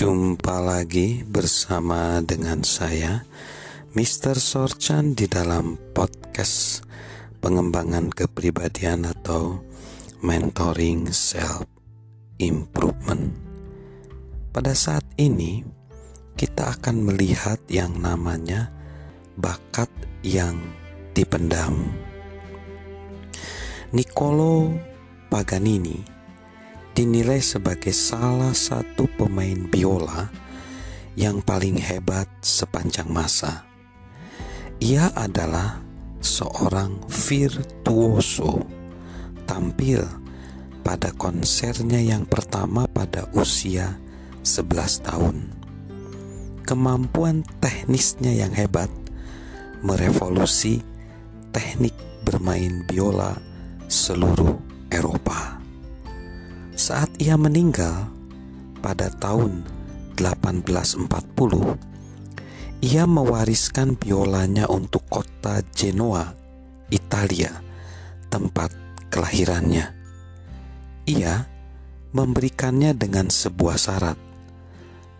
Jumpa lagi bersama dengan saya Mr. Sorchan di dalam podcast pengembangan kepribadian atau mentoring self improvement. Pada saat ini kita akan melihat yang namanya bakat yang dipendam. Niccolo Paganini dinilai sebagai salah satu pemain biola yang paling hebat sepanjang masa. Ia adalah seorang virtuoso tampil pada konsernya yang pertama pada usia 11 tahun. Kemampuan teknisnya yang hebat merevolusi teknik bermain biola seluruh Eropa. Saat ia meninggal pada tahun 1840, ia mewariskan biolanya untuk kota Genoa, Italia, tempat kelahirannya. Ia memberikannya dengan sebuah syarat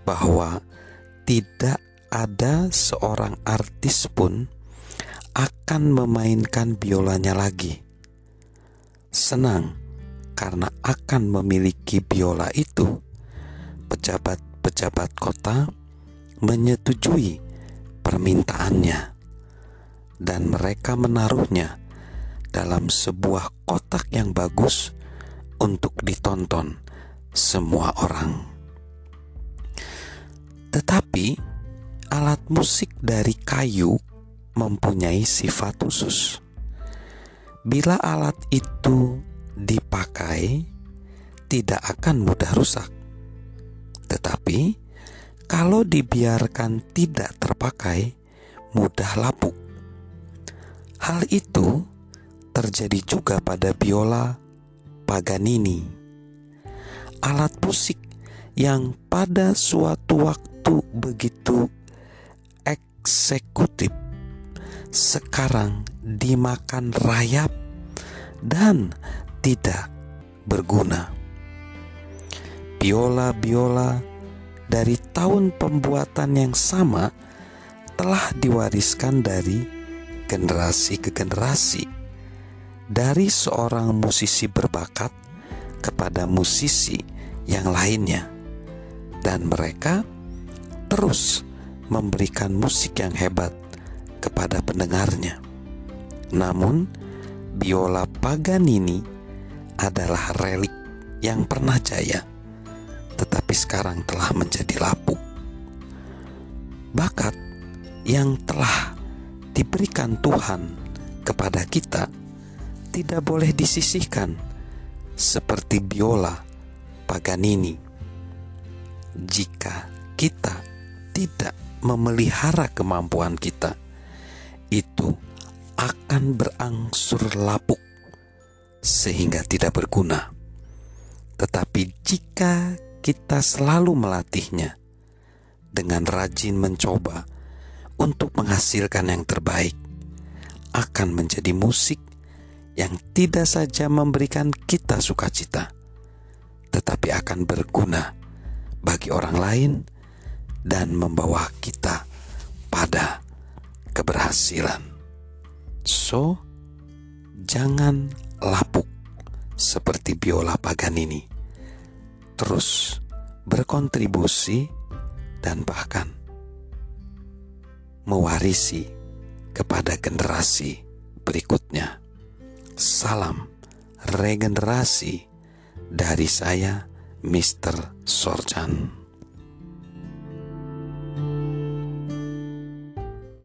bahwa tidak ada seorang artis pun akan memainkan biolanya lagi. Senang karena akan memiliki biola itu, pejabat-pejabat kota menyetujui permintaannya, dan mereka menaruhnya dalam sebuah kotak yang bagus untuk ditonton semua orang. Tetapi alat musik dari kayu mempunyai sifat khusus. Bila alat itu dipakai tidak akan mudah rusak. Tetapi kalau dibiarkan tidak terpakai, mudah lapuk. Hal itu terjadi juga pada biola Paganini. Alat musik yang pada suatu waktu begitu eksekutif sekarang dimakan rayap dan tidak berguna. Biola-biola dari tahun pembuatan yang sama telah diwariskan dari generasi ke generasi dari seorang musisi berbakat kepada musisi yang lainnya dan mereka terus memberikan musik yang hebat kepada pendengarnya. Namun, biola Paganini adalah relik yang pernah jaya, tetapi sekarang telah menjadi lapuk. Bakat yang telah diberikan Tuhan kepada kita tidak boleh disisihkan seperti biola Paganini. Jika kita tidak memelihara kemampuan kita, itu akan berangsur lapuk sehingga tidak berguna. Tetapi jika kita selalu melatihnya dengan rajin mencoba untuk menghasilkan yang terbaik, akan menjadi musik yang tidak saja memberikan kita sukacita, tetapi akan berguna bagi orang lain dan membawa kita pada keberhasilan. So, jangan lapuk seperti biola Paganini, terus berkontribusi dan bahkan mewarisi kepada generasi berikutnya. Salam regenerasi dari saya, Mr. Sorjan.